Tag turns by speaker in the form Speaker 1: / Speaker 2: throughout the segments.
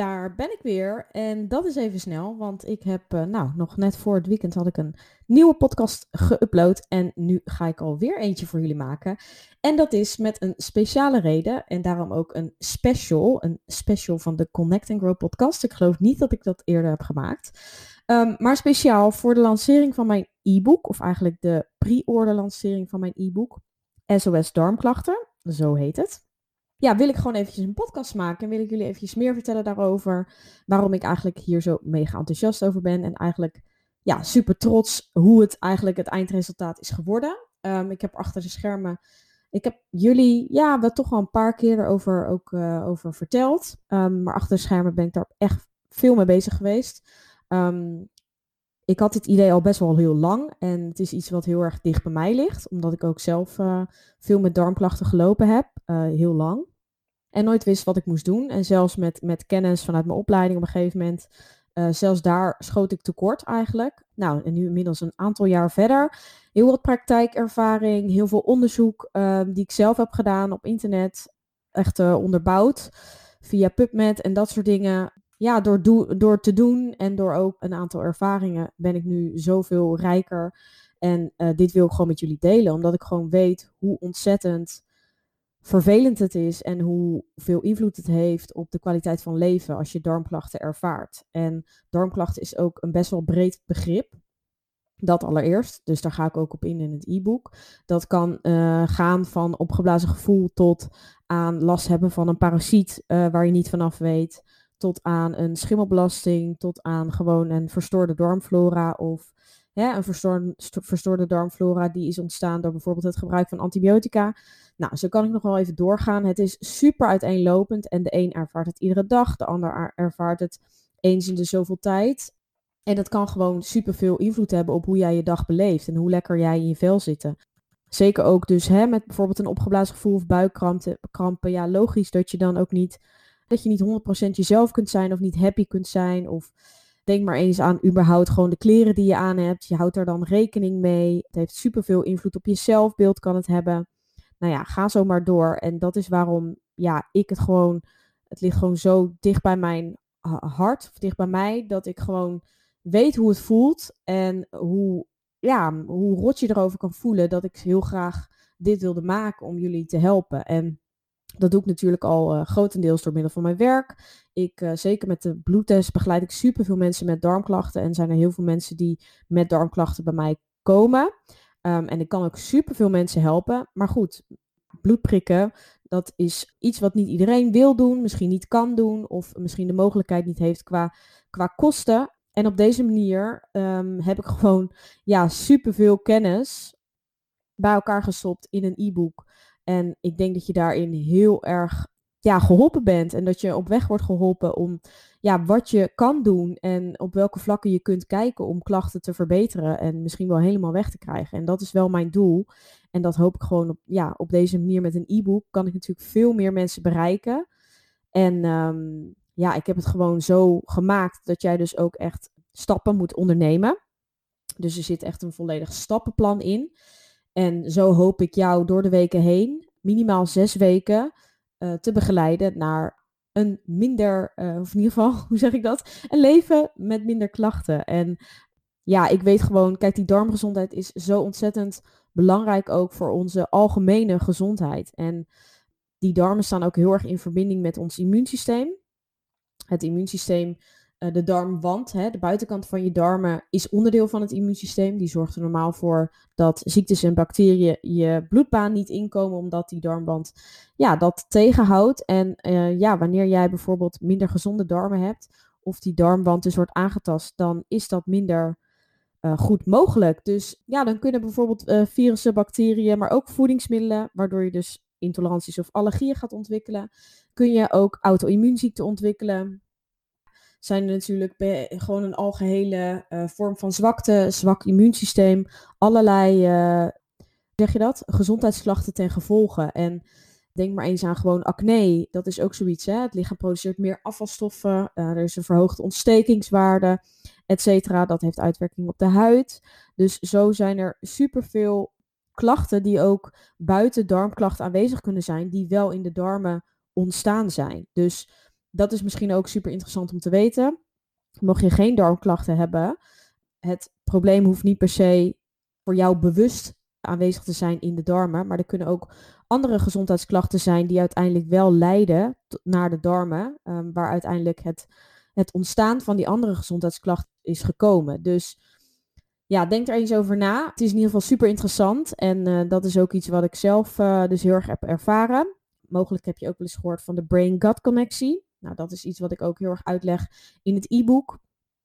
Speaker 1: Daar ben ik weer. En dat is even snel, want ik heb, uh, nou, nog net voor het weekend had ik een nieuwe podcast geüpload. En nu ga ik alweer eentje voor jullie maken. En dat is met een speciale reden. En daarom ook een special, een special van de Connect and Grow podcast. Ik geloof niet dat ik dat eerder heb gemaakt, um, maar speciaal voor de lancering van mijn e-book, of eigenlijk de pre-order lancering van mijn e-book, SOS Darmklachten, zo heet het ja, wil ik gewoon eventjes een podcast maken. En wil ik jullie eventjes meer vertellen daarover. Waarom ik eigenlijk hier zo mega enthousiast over ben. En eigenlijk ja, super trots hoe het eigenlijk het eindresultaat is geworden. Um, ik heb achter de schermen. Ik heb jullie ja, wel toch wel een paar keer erover ook, uh, over verteld. Um, maar achter de schermen ben ik daar echt veel mee bezig geweest. Um, ik had dit idee al best wel heel lang. En het is iets wat heel erg dicht bij mij ligt. Omdat ik ook zelf uh, veel met darmklachten gelopen heb. Uh, heel lang. En nooit wist wat ik moest doen. En zelfs met, met kennis vanuit mijn opleiding op een gegeven moment. Uh, zelfs daar schoot ik tekort eigenlijk. Nou, en nu inmiddels een aantal jaar verder. Heel wat praktijkervaring, heel veel onderzoek uh, die ik zelf heb gedaan op internet. Echt onderbouwd via PubMed en dat soort dingen. Ja, door, do door te doen en door ook een aantal ervaringen ben ik nu zoveel rijker. En dit wil ik gewoon met jullie delen, omdat ik gewoon weet hoe ontzettend vervelend het is en hoeveel invloed het heeft op de kwaliteit van leven als je darmklachten ervaart. En darmklachten is ook een best wel breed begrip. Dat allereerst, dus daar ga ik ook op in in het e-book. Dat kan uh, gaan van opgeblazen gevoel tot aan last hebben van een parasiet uh, waar je niet vanaf weet, tot aan een schimmelbelasting, tot aan gewoon een verstoorde darmflora of hè, een verstoorde, verstoorde darmflora die is ontstaan door bijvoorbeeld het gebruik van antibiotica. Nou, zo kan ik nog wel even doorgaan. Het is super uiteenlopend en de een ervaart het iedere dag, de ander ervaart het eens in de zoveel tijd. En dat kan gewoon super veel invloed hebben op hoe jij je dag beleeft en hoe lekker jij in je vel zit. Zeker ook dus hè, met bijvoorbeeld een opgeblazen gevoel of buikkrampen. Ja, logisch dat je dan ook niet, dat je niet 100% jezelf kunt zijn of niet happy kunt zijn. Of denk maar eens aan überhaupt gewoon de kleren die je aan hebt. Je houdt daar dan rekening mee. Het heeft superveel invloed op je zelfbeeld kan het hebben nou ja, ga zo maar door. En dat is waarom ja, ik het gewoon, het ligt gewoon zo dicht bij mijn hart, of dicht bij mij, dat ik gewoon weet hoe het voelt en hoe, ja, hoe rot je erover kan voelen, dat ik heel graag dit wilde maken om jullie te helpen. En dat doe ik natuurlijk al uh, grotendeels door middel van mijn werk. Ik, uh, zeker met de bloedtest, begeleid ik superveel mensen met darmklachten. En zijn er heel veel mensen die met darmklachten bij mij komen. Um, en ik kan ook superveel mensen helpen. Maar goed, bloedprikken, dat is iets wat niet iedereen wil doen, misschien niet kan doen, of misschien de mogelijkheid niet heeft qua, qua kosten. En op deze manier um, heb ik gewoon ja, superveel kennis bij elkaar gestopt in een e-book. En ik denk dat je daarin heel erg ja, geholpen bent. En dat je op weg wordt geholpen om ja, wat je kan doen en op welke vlakken je kunt kijken om klachten te verbeteren en misschien wel helemaal weg te krijgen. En dat is wel mijn doel. En dat hoop ik gewoon op, ja, op deze manier met een e-book kan ik natuurlijk veel meer mensen bereiken. En um, ja, ik heb het gewoon zo gemaakt dat jij dus ook echt stappen moet ondernemen. Dus er zit echt een volledig stappenplan in. En zo hoop ik jou door de weken heen, minimaal zes weken, uh, te begeleiden naar een minder, uh, of in ieder geval, hoe zeg ik dat? Een leven met minder klachten. En ja, ik weet gewoon, kijk, die darmgezondheid is zo ontzettend belangrijk ook voor onze algemene gezondheid. En die darmen staan ook heel erg in verbinding met ons immuunsysteem. Het immuunsysteem eh, de darmwand, hè, de buitenkant van je darmen, is onderdeel van het immuunsysteem. Die zorgt er normaal voor dat ziektes en bacteriën je bloedbaan niet inkomen, omdat die darmwand ja, dat tegenhoudt. En uh, ja, wanneer jij bijvoorbeeld minder gezonde darmen hebt, of die darmwand dus wordt aangetast, dan is dat minder uh, goed mogelijk. Dus ja, dan kunnen bijvoorbeeld virussen, bacteriën, maar ook voedingsmiddelen, waardoor je dus intoleranties of allergieën gaat ontwikkelen. Kun je ook auto-immuunziekten ontwikkelen. Zijn er natuurlijk gewoon een algehele uh, vorm van zwakte, zwak immuunsysteem, allerlei, zeg je dat, gezondheidsklachten ten gevolge. En Denk maar eens aan gewoon acne. Dat is ook zoiets. Hè? Het lichaam produceert meer afvalstoffen. Uh, er is een verhoogde ontstekingswaarde, et cetera. Dat heeft uitwerking op de huid. Dus zo zijn er superveel klachten die ook buiten darmklachten aanwezig kunnen zijn, die wel in de darmen ontstaan zijn. Dus dat is misschien ook super interessant om te weten. Mocht je geen darmklachten hebben, het probleem hoeft niet per se voor jou bewust aanwezig te zijn in de darmen, maar er kunnen ook andere gezondheidsklachten zijn die uiteindelijk wel leiden naar de darmen, um, waar uiteindelijk het, het ontstaan van die andere gezondheidsklacht is gekomen. Dus ja, denk er eens over na. Het is in ieder geval super interessant en uh, dat is ook iets wat ik zelf uh, dus heel erg heb ervaren. Mogelijk heb je ook wel eens gehoord van de brain-gut connectie. Nou, dat is iets wat ik ook heel erg uitleg in het e-book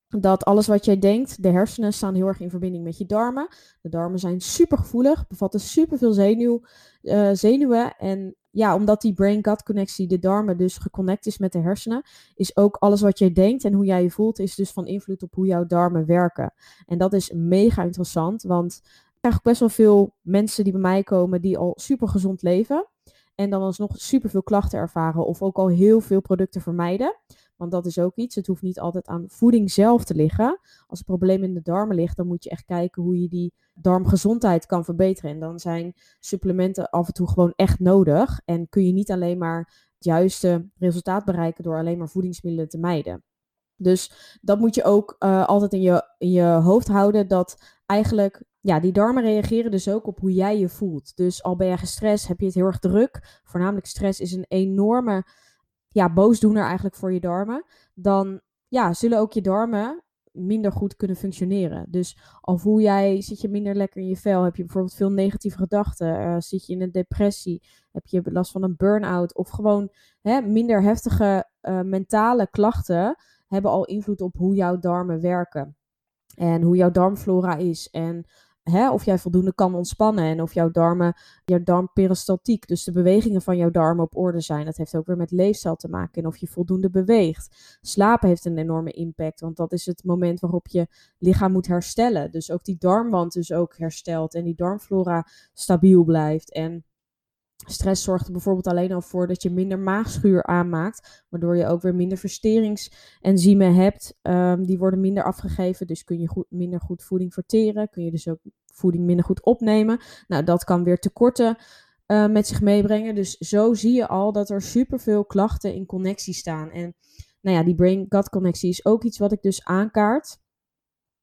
Speaker 1: dat alles wat jij denkt, de hersenen staan heel erg in verbinding met je darmen. De darmen zijn super gevoelig, bevatten superveel zenuw, uh, zenuwen. En ja, omdat die brain-gut connectie, de darmen, dus geconnect is met de hersenen, is ook alles wat jij denkt en hoe jij je voelt, is dus van invloed op hoe jouw darmen werken. En dat is mega interessant, want ook best wel veel mensen die bij mij komen die al super gezond leven. En dan alsnog superveel klachten ervaren of ook al heel veel producten vermijden. Want dat is ook iets. Het hoeft niet altijd aan voeding zelf te liggen. Als het probleem in de darmen ligt, dan moet je echt kijken hoe je die darmgezondheid kan verbeteren. En dan zijn supplementen af en toe gewoon echt nodig. En kun je niet alleen maar het juiste resultaat bereiken door alleen maar voedingsmiddelen te mijden. Dus dat moet je ook uh, altijd in je, in je hoofd houden. Dat eigenlijk, ja, die darmen reageren dus ook op hoe jij je voelt. Dus al ben je gestrest, heb je het heel erg druk. Voornamelijk stress is een enorme ja, boosdoener eigenlijk voor je darmen, dan ja, zullen ook je darmen minder goed kunnen functioneren. Dus al voel jij, zit je minder lekker in je vel, heb je bijvoorbeeld veel negatieve gedachten, uh, zit je in een depressie, heb je last van een burn-out of gewoon hè, minder heftige uh, mentale klachten, hebben al invloed op hoe jouw darmen werken. En hoe jouw darmflora is. En hè, of jij voldoende kan ontspannen en of jouw darmen, jouw darmperistaltiek, dus de bewegingen van jouw darmen op orde zijn. Dat heeft ook weer met leefstijl te maken en of je voldoende beweegt. Slapen heeft een enorme impact, want dat is het moment waarop je lichaam moet herstellen. Dus ook die darmwand dus ook herstelt en die darmflora stabiel blijft. En Stress zorgt er bijvoorbeeld alleen al voor dat je minder maagschuur aanmaakt, waardoor je ook weer minder versteringsenzymen hebt. Um, die worden minder afgegeven, dus kun je minder goed voeding verteren. Kun je dus ook voeding minder goed opnemen. Nou, dat kan weer tekorten uh, met zich meebrengen. Dus zo zie je al dat er superveel klachten in connectie staan. En nou ja, die brain-gut connectie is ook iets wat ik dus aankaart.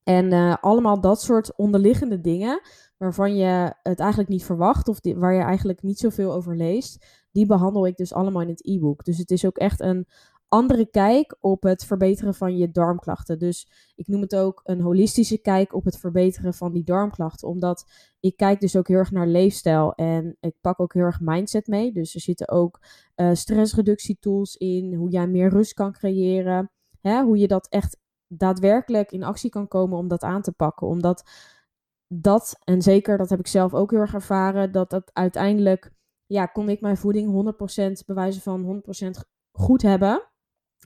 Speaker 1: En uh, allemaal dat soort onderliggende dingen waarvan je het eigenlijk niet verwacht of waar je eigenlijk niet zoveel over leest, die behandel ik dus allemaal in het e-book. Dus het is ook echt een andere kijk op het verbeteren van je darmklachten. Dus ik noem het ook een holistische kijk op het verbeteren van die darmklachten. Omdat ik kijk dus ook heel erg naar leefstijl en ik pak ook heel erg mindset mee. Dus er zitten ook uh, stressreductietools in, hoe jij meer rust kan creëren. Hè, hoe je dat echt daadwerkelijk in actie kan komen om dat aan te pakken. Omdat dat, en zeker dat heb ik zelf ook heel erg ervaren, dat dat uiteindelijk, ja, kon ik mijn voeding 100% bewijzen van 100% goed hebben.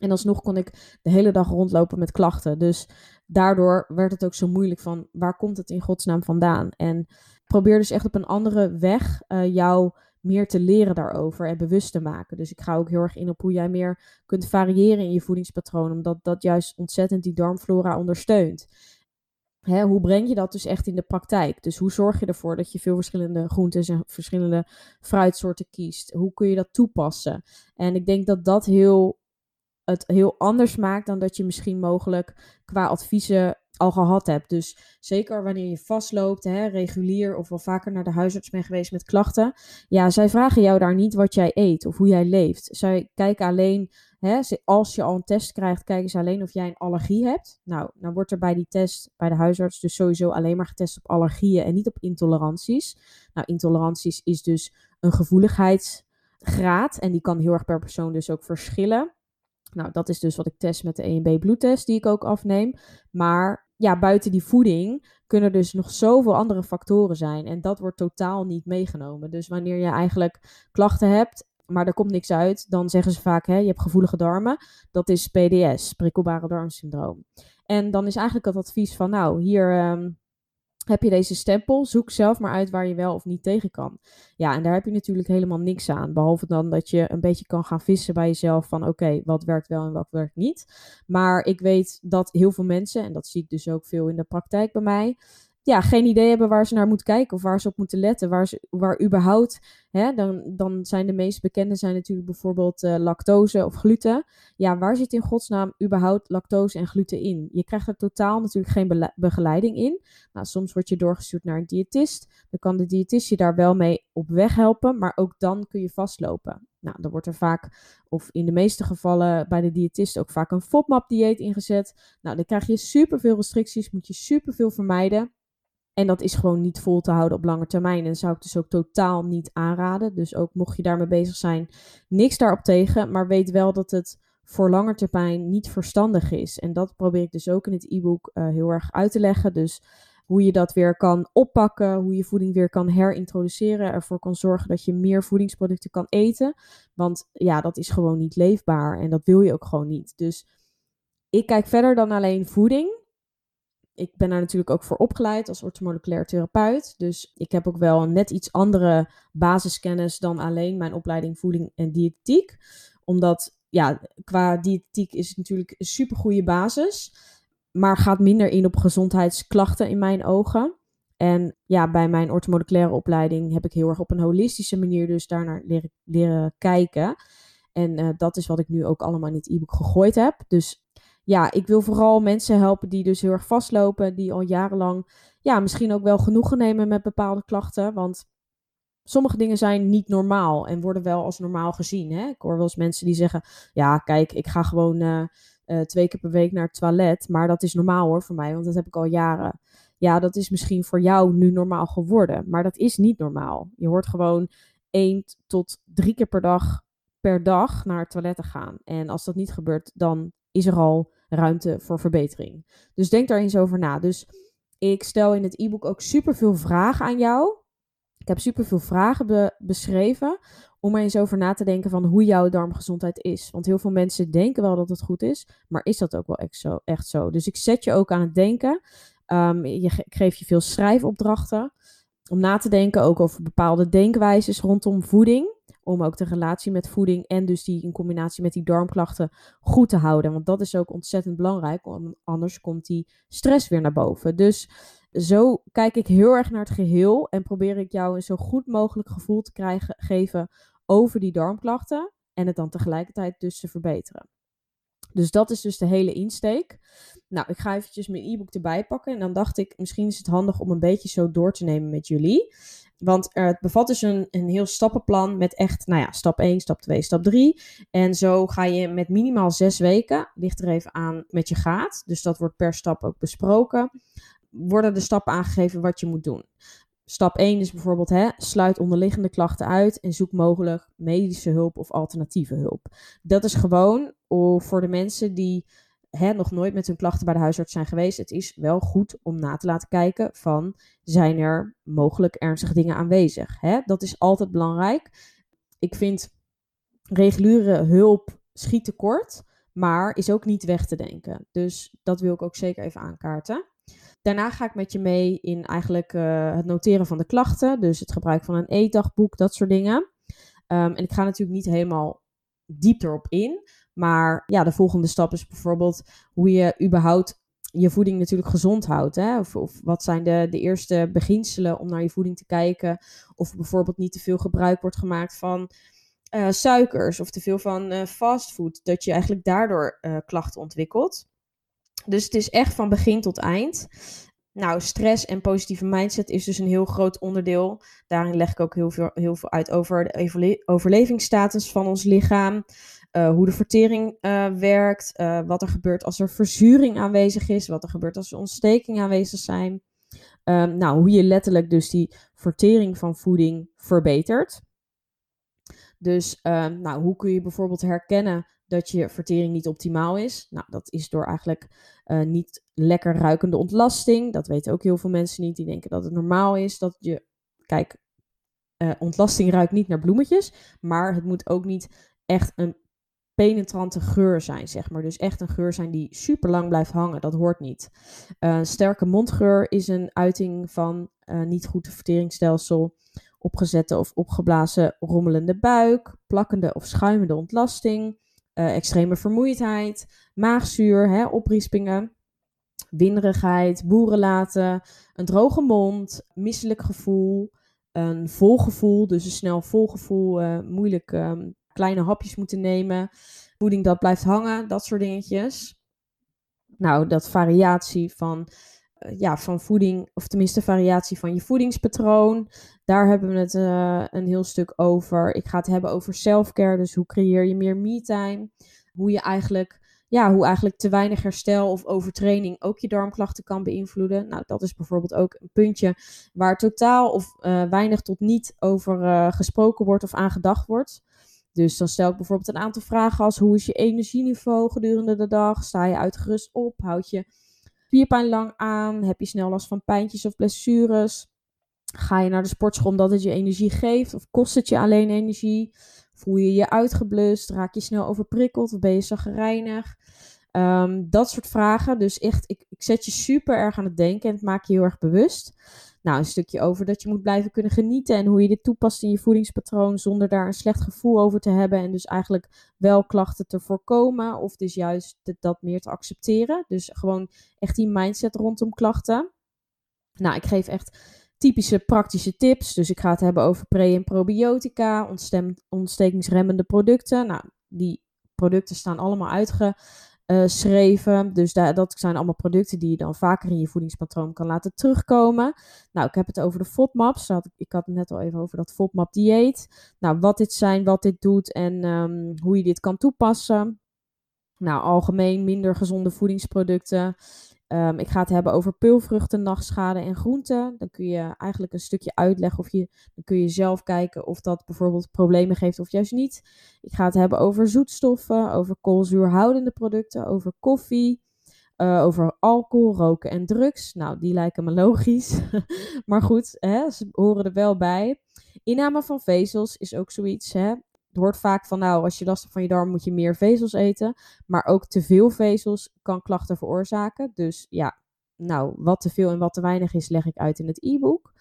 Speaker 1: En alsnog kon ik de hele dag rondlopen met klachten. Dus daardoor werd het ook zo moeilijk van waar komt het in godsnaam vandaan? En probeer dus echt op een andere weg uh, jou meer te leren daarover en bewust te maken. Dus ik ga ook heel erg in op hoe jij meer kunt variëren in je voedingspatroon, omdat dat juist ontzettend die darmflora ondersteunt. Hè, hoe breng je dat dus echt in de praktijk? Dus hoe zorg je ervoor dat je veel verschillende groentes en verschillende fruitsoorten kiest? Hoe kun je dat toepassen? En ik denk dat dat heel, het heel anders maakt dan dat je misschien mogelijk qua adviezen al gehad hebt. Dus zeker wanneer je vastloopt, hè, regulier of wel vaker naar de huisarts bent geweest met klachten. Ja, zij vragen jou daar niet wat jij eet of hoe jij leeft. Zij kijken alleen, hè, als je al een test krijgt, kijken ze alleen of jij een allergie hebt. Nou, dan wordt er bij die test bij de huisarts dus sowieso alleen maar getest op allergieën en niet op intoleranties. Nou, intoleranties is dus een gevoeligheidsgraad en die kan heel erg per persoon dus ook verschillen. Nou, dat is dus wat ik test met de EMB bloedtest die ik ook afneem. Maar ja, buiten die voeding kunnen er dus nog zoveel andere factoren zijn. En dat wordt totaal niet meegenomen. Dus wanneer je eigenlijk klachten hebt, maar er komt niks uit, dan zeggen ze vaak, hè, je hebt gevoelige darmen. Dat is PDS, prikkelbare darmsyndroom. En dan is eigenlijk het advies van, nou, hier ehm, heb je deze stempel, zoek zelf maar uit waar je wel of niet tegen kan. Ja, en daar heb je natuurlijk helemaal niks aan. Behalve dan dat je een beetje kan gaan vissen bij jezelf van oké, wat werkt wel en wat werkt niet. Maar ik weet dat heel veel mensen, en dat zie ik dus ook veel in de praktijk bij mij, ja, geen idee hebben waar ze naar moeten kijken of waar ze op moeten letten. Waar, ze, waar überhaupt, hè, dan, dan zijn de meest bekende zijn natuurlijk bijvoorbeeld uh, lactose of gluten. Ja, waar zit in godsnaam überhaupt lactose en gluten in? Je krijgt er totaal natuurlijk geen begeleiding in. Nou, soms word je doorgestuurd naar een diëtist. Dan kan de diëtist je daar wel mee op weg helpen, maar ook dan kun je vastlopen. Nou, dan wordt er vaak, of in de meeste gevallen bij de diëtist ook vaak een FODMAP-dieet ingezet. Nou, dan krijg je superveel restricties, moet je superveel vermijden. En dat is gewoon niet vol te houden op lange termijn. En zou ik dus ook totaal niet aanraden. Dus ook mocht je daarmee bezig zijn, niks daarop tegen. Maar weet wel dat het voor lange termijn niet verstandig is. En dat probeer ik dus ook in het e-book uh, heel erg uit te leggen. Dus hoe je dat weer kan oppakken, hoe je voeding weer kan herintroduceren, ervoor kan zorgen dat je meer voedingsproducten kan eten. Want ja, dat is gewoon niet leefbaar en dat wil je ook gewoon niet. Dus ik kijk verder dan alleen voeding ik ben daar natuurlijk ook voor opgeleid als orthomoleculair therapeut. Dus ik heb ook wel een net iets andere basiskennis dan alleen mijn opleiding voeding en diëtetiek. Omdat, ja, qua diëtetiek is het natuurlijk een supergoeie basis. Maar gaat minder in op gezondheidsklachten in mijn ogen. En ja, bij mijn orthomoleculaire opleiding heb ik heel erg op een holistische manier dus daarnaar leren, kijken. En uh, dat is wat ik nu ook allemaal in het e-book gegooid heb. Dus ja, ik wil vooral mensen helpen die dus heel erg vastlopen, die al jarenlang, ja, misschien ook wel genoegen nemen met bepaalde klachten. Want sommige dingen zijn niet normaal en worden wel als normaal gezien. Hè? Ik hoor wel eens mensen die zeggen, ja, kijk, ik ga gewoon uh, uh, twee keer per week naar het toilet, maar dat is normaal hoor voor mij, want dat heb ik al jaren. Ja, dat is misschien voor jou nu normaal geworden, maar dat is niet normaal. Je hoort gewoon één tot drie keer per dag per dag naar het toilet te gaan. En als dat niet gebeurt, dan is er al ruimte voor verbetering. Dus denk daar eens over na. Dus ik stel in het e-book ook superveel vragen aan jou. Ik heb superveel vragen beschreven om er eens over na te denken van hoe jouw darmgezondheid is. Want heel veel mensen denken wel dat het goed is, maar is dat ook wel echt zo? Dus ik zet je ook aan het denken. Um, je, ik geef je veel schrijfopdrachten om na te denken ook over bepaalde denkwijzes rondom voeding om ook de relatie met voeding en dus die in combinatie met die darmklachten goed te houden. Want dat is ook ontzettend belangrijk, anders komt die stress weer naar boven. Dus zo kijk ik heel erg naar het geheel en probeer ik jou een zo goed mogelijk gevoel te krijgen, geven over die darmklachten en het dan tegelijkertijd dus te verbeteren. Dus dat is dus de hele insteek. Nou, ik ga eventjes mijn e-book erbij pakken. En dan dacht ik, misschien is het handig om een beetje zo door te nemen met jullie. Want het bevat dus een, een heel stappenplan met echt, nou ja, stap 1, stap 2, stap 3. En zo ga je met minimaal zes weken, ligt er even aan met je gaat. Dus dat wordt per stap ook besproken. Worden de stappen aangegeven wat je moet doen. Stap 1 is bijvoorbeeld, hè, sluit onderliggende klachten uit en zoek mogelijk medische hulp of alternatieve hulp. Dat is gewoon voor de mensen die hè, nog nooit met hun klachten bij de huisarts zijn geweest, het is wel goed om na te laten kijken van zijn er mogelijk ernstige dingen aanwezig. Hè? Dat is altijd belangrijk. Ik vind reguliere hulp schiet tekort, maar is ook niet weg te denken. Dus dat wil ik ook zeker even aankaarten. Daarna ga ik met je mee in eigenlijk uh, het noteren van de klachten, dus het gebruik van een eetdagboek, dat soort dingen. Um, en ik ga natuurlijk niet helemaal diep erop in, maar ja, de volgende stap is bijvoorbeeld hoe je überhaupt je voeding natuurlijk gezond houdt. Hè? Of, of, wat zijn de, de eerste beginselen om naar je voeding te kijken. Of bijvoorbeeld niet te veel gebruik wordt gemaakt van uh, suikers of te veel van uh, fastfood. Dat je eigenlijk daardoor klachten ontwikkelt. Dus het is echt van begin tot eind. Nou, stress en positieve mindset is dus een heel groot onderdeel. Daarin leg ik ook heel veel, heel veel uit over de overlevingsstatus van ons lichaam. Uh, hoe de vertering uh, werkt. Uh, wat er gebeurt als er verzuring aanwezig is. Wat er gebeurt als er ontstekingen aanwezig zijn. Um, nou, hoe je letterlijk dus die vertering van voeding verbetert. Dus um, nou, hoe kun je bijvoorbeeld herkennen dat je vertering niet optimaal is? Nou, dat is door eigenlijk uh, niet lekker ruikende ontlasting. Dat weten ook heel veel mensen niet. Die denken dat het normaal is dat je. Kijk, uh, ontlasting ruikt niet naar bloemetjes. Maar het moet ook niet echt een penetrante geur zijn, zeg maar. Dus echt een geur zijn die super lang blijft hangen. Dat hoort niet. Uh, sterke mondgeur is een uiting van niet goed verteringsstelsel opgezette of opgeblazen rommelende buik, plakkende of schuimende ontlasting, uh, extreme vermoeidheid, maagzuur, hè, opriespingen, winderigheid, boerenlaten, een droge mond, misselijk gevoel, een volgevoel, dus een snel volgevoel, uh, moeilijk um, kleine hapjes moeten nemen, voeding dat blijft hangen, dat soort dingetjes. Nou, dat variatie van eh, ja, van voeding, of tenminste variatie van je voedingspatroon. Daar hebben we het uh, een heel stuk over. Ik ga het hebben over selfcare, dus hoe creëer je meer me-time. Hoe je eigenlijk, ja, hoe eigenlijk te weinig herstel of overtraining ook je darmklachten kan beïnvloeden. Nou, dat is bijvoorbeeld ook een puntje waar totaal of uh, weinig tot niet over gesproken wordt of aangedacht wordt. Dus dan stel ik bijvoorbeeld een aantal vragen als hoe is je energieniveau gedurende de dag? Sta je uitgerust op? Houd je spierpijn lang aan? Heb je snel last van pijntjes of blessures? Ga je naar de sportschool omdat het je energie geeft? Of kost het je alleen energie? Voel je je uitgeblust? Raak je snel overprikkeld? Of ben je zagrijnig? Um, dat soort vragen. Dus echt, ik, ik zet je super erg aan het denken en het maak je heel erg bewust. Nou, een stukje over dat je moet blijven kunnen genieten en hoe je dit toepast in je voedingspatroon zonder daar een slecht gevoel over te hebben en dus eigenlijk wel klachten te voorkomen of dus juist dat meer te accepteren. Dus gewoon echt die mindset rondom klachten. Nou, ik geef echt typische praktische tips. Dus ik ga het hebben over pre- en probiotica, ontstekingsremmende producten. Nou, die producten staan allemaal uitge schreven. Dus dat zijn allemaal producten die je dan vaker in je voedingspatroon kan laten terugkomen. Nou, ik heb het over de FODMAPs. Ik had het net al even over dat FODMAP dieet. Nou, wat dit zijn, wat dit doet en um, hoe je dit kan toepassen. Nou, algemeen minder gezonde voedingsproducten. Um, ik ga het hebben over peulvruchten, nachtschade en groenten. Dan kun je eigenlijk een stukje uitleggen of je, dan kun je zelf kijken of dat bijvoorbeeld problemen geeft of juist niet. Ik ga het hebben over zoetstoffen, over koolzuurhoudende producten, over koffie, uh, over alcohol, roken en drugs. Nou, die lijken me logisch. maar goed, hè, ze horen er wel bij. Inname van vezels is ook zoiets. Hè het hoort vaak van, nou, als je last hebt van je darm, moet je meer vezels eten. Maar ook te veel vezels kan klachten veroorzaken. Dus ja, nou, wat te veel en wat te weinig is, leg ik uit in het e-book.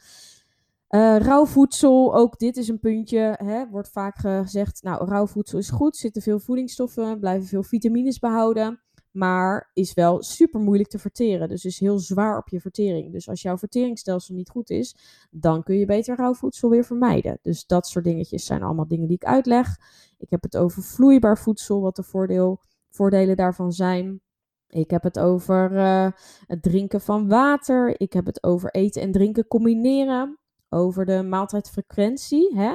Speaker 1: Uh, rauw voedsel, ook dit is een puntje. Hè, wordt vaak gezegd, nou, rauw voedsel is goed. Zitten veel voedingsstoffen, blijven veel vitamines behouden. Maar is wel super moeilijk te verteren. Dus is heel zwaar op je vertering. Dus als jouw verteringsstelsel niet goed is, dan kun je beter rauw voedsel weer vermijden. Dus dat soort dingetjes zijn allemaal dingen die ik uitleg. Ik heb het over vloeibaar voedsel, wat de voordeel, voordelen daarvan zijn. Ik heb het over uh, het drinken van water. Ik heb het over eten en drinken combineren. Over de maaltijdfrequentie. Hè?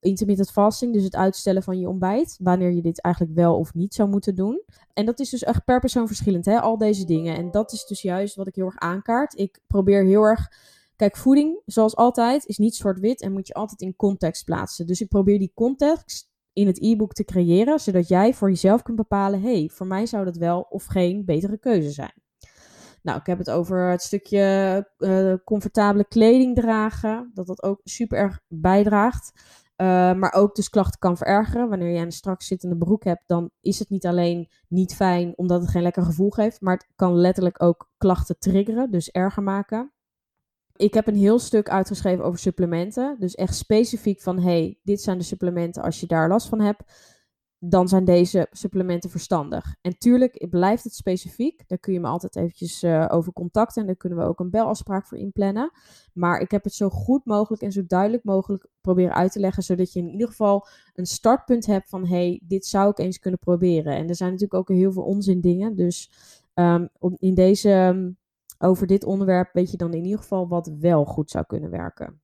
Speaker 1: Intermittent fasting, dus het uitstellen van je ontbijt, wanneer je dit eigenlijk wel of niet zou moeten doen. En dat is dus echt per persoon verschillend, hè, al deze dingen. En dat is dus juist wat ik heel erg aankaart. Ik probeer heel erg, kijk, voeding, zoals altijd, is niet zwart-wit en moet je altijd in context plaatsen. Dus ik probeer die context in het e-book te creëren, zodat jij voor jezelf kunt bepalen, hey, voor mij zou dat wel of geen betere keuze zijn. Nou, ik heb het over het stukje uh, comfortabele kleding dragen. Dat dat ook super erg bijdraagt. Uh, maar ook dus klachten kan verergeren. Wanneer je een strak zittende broek hebt, dan is het niet alleen niet fijn omdat het geen lekker gevoel geeft, maar het kan letterlijk ook klachten triggeren, dus erger maken. Ik heb een heel stuk uitgeschreven over supplementen. Dus echt specifiek van, hey, dit zijn de supplementen als je daar last van hebt dan zijn deze supplementen verstandig. En tuurlijk blijft het specifiek. Daar kun je me altijd eventjes uh, over contacten. En daar kunnen we ook een belafspraak voor inplannen. Maar ik heb het zo goed mogelijk en zo duidelijk mogelijk proberen uit te leggen. Zodat je in ieder geval een startpunt hebt van... hey, dit zou ik eens kunnen proberen. En er zijn natuurlijk ook heel veel onzin dingen. Dus ehm, in deze, over dit onderwerp weet je dan in ieder geval wat wel goed zou kunnen werken.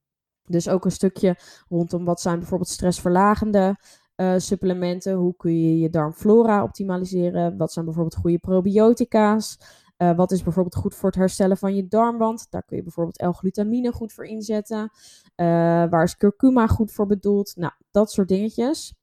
Speaker 1: Dus ook een stukje rondom wat zijn bijvoorbeeld stressverlagende uh, supplementen. Hoe kun je je darmflora optimaliseren? Wat zijn bijvoorbeeld goede probiotica's? Uh, wat is bijvoorbeeld goed voor het herstellen van je darmwand? Daar kun je bijvoorbeeld L-glutamine goed voor inzetten. Uh, waar is curcuma goed voor bedoeld? Nou, dat soort dingetjes.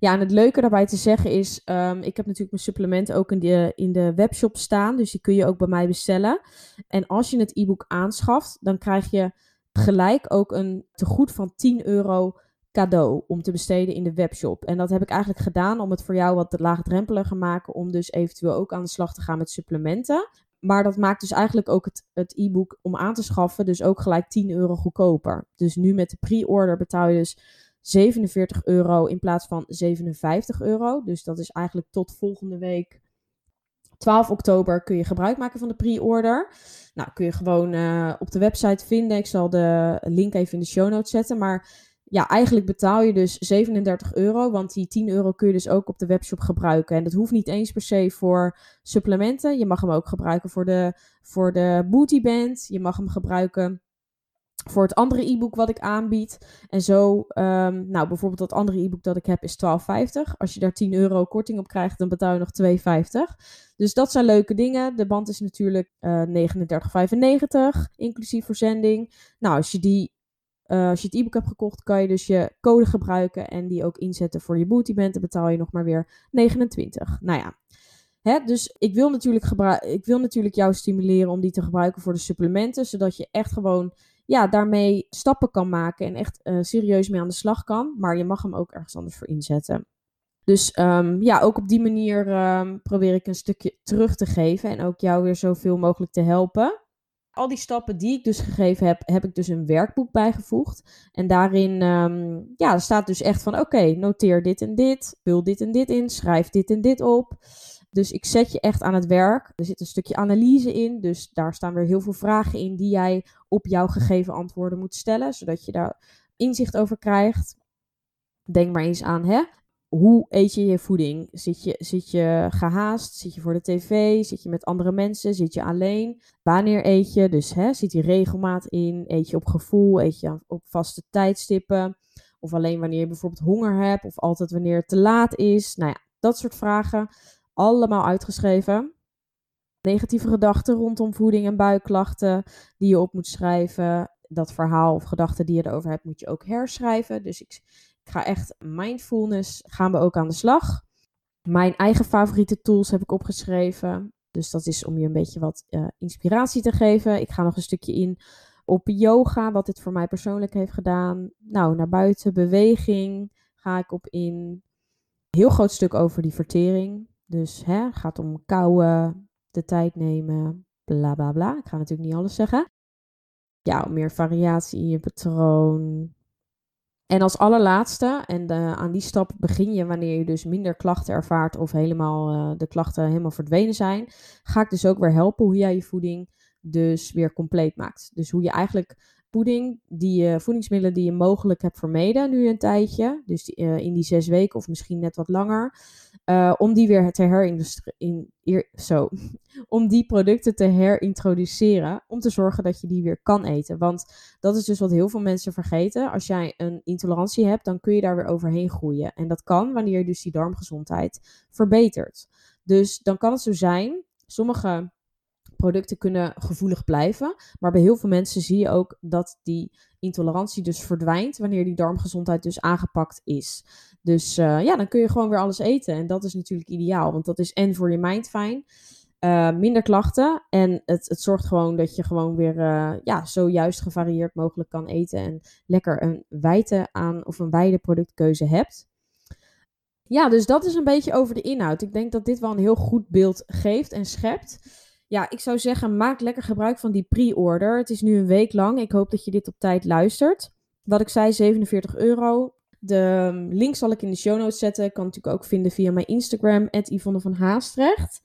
Speaker 1: Ja, en het leuke daarbij te zeggen is, um, ik heb natuurlijk mijn supplementen ook in de, in de webshop staan. Dus die kun je ook bij mij bestellen. En als je het e-book aanschaft, dan krijg je gelijk ook een tegoed van 10 euro cadeau om te besteden in de webshop. En dat heb ik eigenlijk gedaan om het voor jou wat laagdrempeliger te maken, om dus eventueel ook aan de slag te gaan met supplementen. Maar dat maakt dus eigenlijk ook het, e-book om aan te schaffen, dus ook gelijk 10 euro goedkoper. Dus nu met de pre-order betaal je dus 47 euro in plaats van 57 euro. Dus dat is eigenlijk tot volgende week 12 oktober kun je gebruik maken van de pre-order. Nou, kun je gewoon uh, op de website vinden. Ik zal de link even in de show notes zetten. Maar ja, eigenlijk betaal je dus 37 euro, want die 10 euro kun je dus ook op de webshop gebruiken. En dat hoeft niet eens per se voor supplementen. Je mag hem ook gebruiken voor de, voor de bootyband. Je mag hem gebruiken voor het andere e-book wat ik aanbied. En zo, um, nou bijvoorbeeld dat andere e-book dat ik heb is 12,50. Als je daar 10 euro korting op krijgt, dan betaal je nog 2,50. Dus dat zijn leuke dingen. De band is natuurlijk uh, 39,95, inclusief verzending. Nou, als je die uh, als je het e-book hebt gekocht, kan je dus je code gebruiken en die ook inzetten voor je bootyband. Dan betaal je nog maar weer 29. Nou ja, Hè, dus ik wil, natuurlijk ik wil natuurlijk jou stimuleren om die te gebruiken voor de supplementen, zodat je echt gewoon ja, daarmee stappen kan maken en echt uh, serieus mee aan de slag kan. Maar je mag hem ook ergens anders voor inzetten. Dus um, ja, ook op die manier um, probeer ik een stukje terug te geven en ook jou weer zoveel mogelijk te helpen al die stappen die ik dus gegeven heb, heb ik dus een werkboek bijgevoegd. En daarin um, ja, staat dus echt van oké, noteer dit en dit, vul dit en dit in, schrijf dit en dit op. Dus ik zet je echt aan het werk. Er zit een stukje analyse in, dus daar staan weer heel veel vragen in die jij op jouw gegeven antwoorden moet stellen, zodat je daar inzicht over krijgt. Denk maar eens aan, hè? Hoe eet je je voeding? Zit je, zit je gehaast? Zit je voor de tv? Zit je met andere mensen? Zit je alleen? Wanneer eet je? Dus hè, zit je regelmaat in? Eet je op gevoel? Eet je op vaste tijdstippen? Of alleen wanneer je bijvoorbeeld honger hebt? Of altijd wanneer het te laat is? Nou ja, dat soort vragen. Allemaal uitgeschreven. Negatieve gedachten rondom voeding en buikklachten die je op moet schrijven. Dat verhaal of gedachten die je erover hebt, moet je ook herschrijven. Dus ik ik ga echt mindfulness, gaan we ook aan de slag. Mijn eigen favoriete tools heb ik opgeschreven. Dus dat is om je een beetje wat uh, inspiratie te geven. Ik ga nog een stukje in op yoga, wat dit voor mij persoonlijk heeft gedaan. Nou, naar buiten, beweging ga ik op in. Heel groot stuk over die vertering. Dus hè, gaat om kouwen, de tijd nemen, bla bla bla. Ik ga natuurlijk niet alles zeggen. Ja, meer variatie in je patroon, en als allerlaatste, en aan die stap begin je wanneer je dus minder klachten ervaart of helemaal uh, de klachten helemaal verdwenen zijn, ga ik dus ook weer helpen hoe jij je voeding dus weer compleet maakt. Dus hoe je eigenlijk voeding, die, voedingsmiddelen die je mogelijk hebt vermeden nu een tijdje, dus die, uh, in die zes weken of misschien net wat langer, uh, om die weer te herintroduceren, zo, om die producten te herintroduceren, om te zorgen dat je die weer kan eten. Want dat is dus wat heel veel mensen vergeten. Als jij een intolerantie hebt, dan kun je daar weer overheen groeien. En dat kan wanneer je dus die darmgezondheid verbetert. Dus dan kan het zo zijn, sommige producten kunnen gevoelig blijven. Maar bij heel veel mensen zie je ook dat die intolerantie dus verdwijnt wanneer die darmgezondheid dus aangepakt is. Dus uh, ja, dan kun je gewoon weer alles eten. En dat is natuurlijk ideaal, want dat is en voor je mind fijn. Uh, minder klachten. En het, het zorgt gewoon dat je gewoon weer uh, ja, zo juist gevarieerd mogelijk kan eten. En lekker een wijte aan of een wijde productkeuze hebt. Ja, dus dat is een beetje over de inhoud. Ik denk dat dit wel een heel goed beeld geeft en schept. Ja, ik zou zeggen, maak lekker gebruik van die pre-order. Het is nu een week lang. Ik hoop dat je dit op tijd luistert. Wat ik zei, 47 euro. De um, link zal ik in de show notes zetten. Kan natuurlijk ook vinden via mijn Instagram, Yvonne van Haastrecht.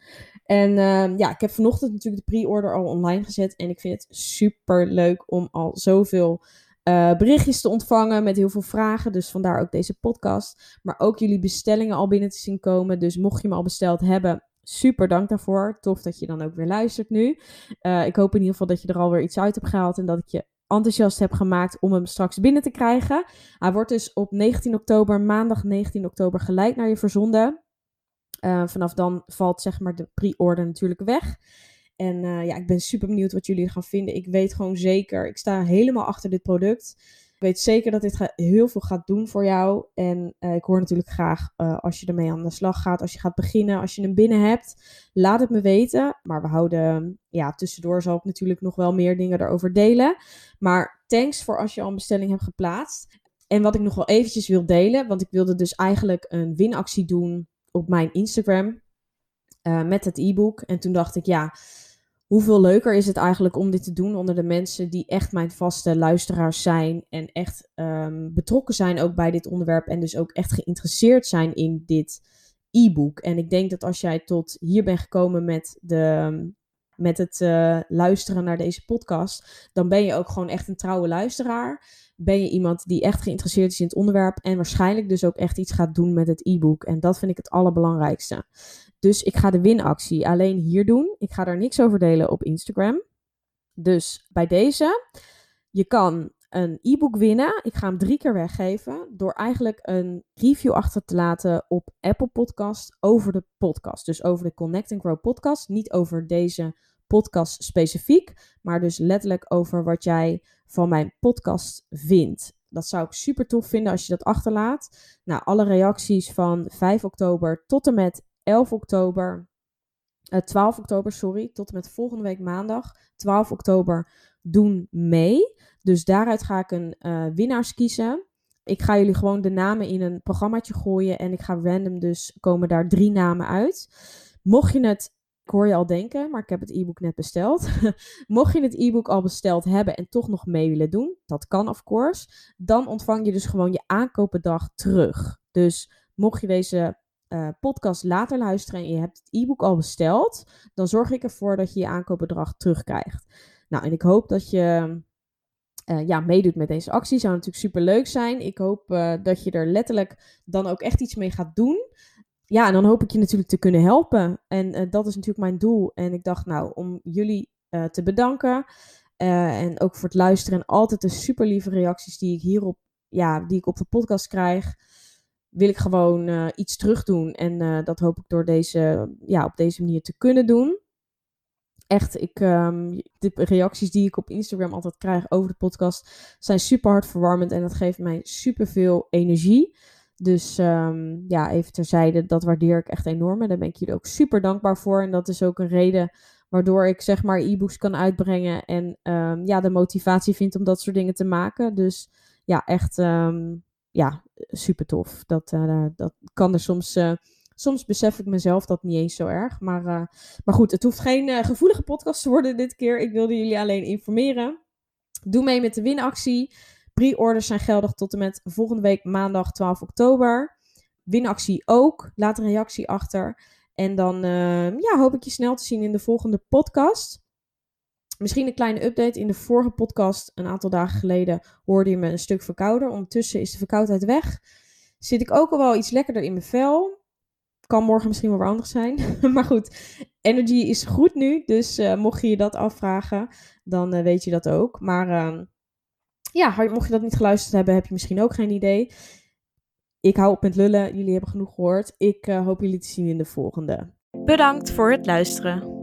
Speaker 1: En uh, ja, ik heb vanochtend natuurlijk de pre-order al online gezet. En ik vind het super leuk om al zoveel uh, berichtjes te ontvangen met heel veel vragen. Dus vandaar ook deze podcast. Maar ook jullie bestellingen al binnen te zien komen. Dus mocht je me al besteld hebben, Super dank daarvoor. Tof dat je dan ook weer luistert nu. Eh, ik hoop in ieder geval dat je er alweer iets uit hebt gehaald en dat ik je enthousiast heb gemaakt om hem straks binnen te krijgen. Hij wordt dus op 19 oktober, maandag 19 oktober, gelijk naar je verzonden. Uh, vanaf dan valt zeg maar de pre-order natuurlijk weg. En uh, ja, ik ben super benieuwd wat jullie gaan vinden. Ik weet gewoon zeker, ik sta helemaal achter dit product. Weet zeker dat dit heel veel gaat doen voor jou. En uh, ik hoor natuurlijk graag uh, als je ermee aan de slag gaat, als je gaat beginnen, als je hem binnen hebt. Laat het me weten. Maar we houden, ja, tussendoor zal ik natuurlijk nog wel meer dingen erover delen. Maar thanks voor als je al een bestelling hebt geplaatst. En wat ik nog wel eventjes wil delen, want ik wilde dus eigenlijk een winactie doen op mijn Instagram uh, met het e-book. En toen dacht ik, ja, hoeveel leuker is het eigenlijk om dit te doen onder de mensen die echt mijn vaste luisteraars zijn en echt um, betrokken zijn ook bij dit onderwerp en dus ook echt geïnteresseerd zijn in dit e-book. En ik denk dat als jij tot hier bent gekomen met, de, met het uh, luisteren naar deze podcast, dan ben je ook gewoon echt een trouwe luisteraar. Ben je iemand die echt geïnteresseerd is in het onderwerp en waarschijnlijk dus ook echt iets gaat doen met het e-book. En dat vind ik het allerbelangrijkste. Dus ik ga de winactie alleen hier doen. Ik ga daar niks over delen op Instagram. Dus bij deze, je kan een e-book winnen. Ik ga hem drie keer weggeven door eigenlijk een review achter te laten op Apple Podcast over de podcast. Dus over de Connect and Grow podcast. Niet over deze podcast specifiek, maar dus letterlijk over wat jij van mijn podcast vindt. Dat zou ik super tof vinden als je dat achterlaat. Nou, alle reacties van 5 oktober tot en met 11 oktober, uh, eh, 12 oktober, sorry, tot en met volgende week maandag, 12 oktober, doen mee. Dus daaruit ga ik een uh, winnaars kiezen. Ik ga jullie gewoon de namen in een programmaatje gooien en ik ga random dus komen daar drie namen uit. Mocht je het, ik hoor je al denken, maar ik heb het e-book net besteld. Mocht je het e-book al besteld hebben en toch nog mee willen doen, dat kan of course, dan ontvang je dus gewoon je aankopendag terug. Dus mocht je deze uh, podcast later luisteren en je hebt het e-book al besteld, dan zorg ik ervoor dat je je aankoopbedrag terugkrijgt. Nou, en ik hoop dat je uh, ja, meedoet met deze actie. Zou natuurlijk super leuk zijn. Ik hoop uh, dat je er letterlijk dan ook echt iets mee gaat doen. Ja, en dan hoop ik je natuurlijk te kunnen helpen. En dat is natuurlijk mijn doel. En ik dacht, nou, om jullie te bedanken. en ook voor het luisteren. En altijd de super lieve reacties die ik hierop, ja, die ik op de podcast krijg wil ik gewoon uh, iets terug doen. En uh, dat hoop ik door deze, ja, op deze manier te kunnen doen. Echt, ik, um, de reacties die ik op Instagram altijd krijg over de podcast zijn super hartverwarmend. En dat geeft mij super veel energie. Dus um, ja, even terzijde, dat waardeer ik echt enorm. En daar ben ik jullie ook super dankbaar voor. En dat is ook een reden waardoor ik zeg maar e-books kan uitbrengen. En um, ja, de motivatie vind om dat soort dingen te maken. Dus ja, echt ja, super tof. Dat, uh, dat kan er soms. Uh, soms besef ik mezelf dat niet eens zo erg. Maar, uh, maar goed, het hoeft geen gevoelige podcast te worden dit keer. Ik wilde jullie alleen informeren. Doe mee met de winactie. Pre-orders zijn geldig tot en met volgende week maandag 12 oktober. Winactie ook. Laat een reactie achter. En dan ja, hoop ik je snel te zien in de volgende podcast. Misschien een kleine update. In de vorige podcast, een aantal dagen geleden, hoorde je me een stuk verkouder. Ondertussen is de verkoudheid weg. Zit ik ook al wel iets lekkerder in mijn vel. Kan morgen misschien wel weer anders zijn. maar goed, energy is goed nu. Dus uh, mocht je je dat afvragen, dan uh, weet je dat ook. Maar uh, ja, mocht je dat niet geluisterd hebben, heb je misschien ook geen idee. Ik hou op met lullen. Jullie hebben genoeg gehoord. Ik uh, hoop jullie te zien in de volgende.
Speaker 2: Bedankt voor het luisteren.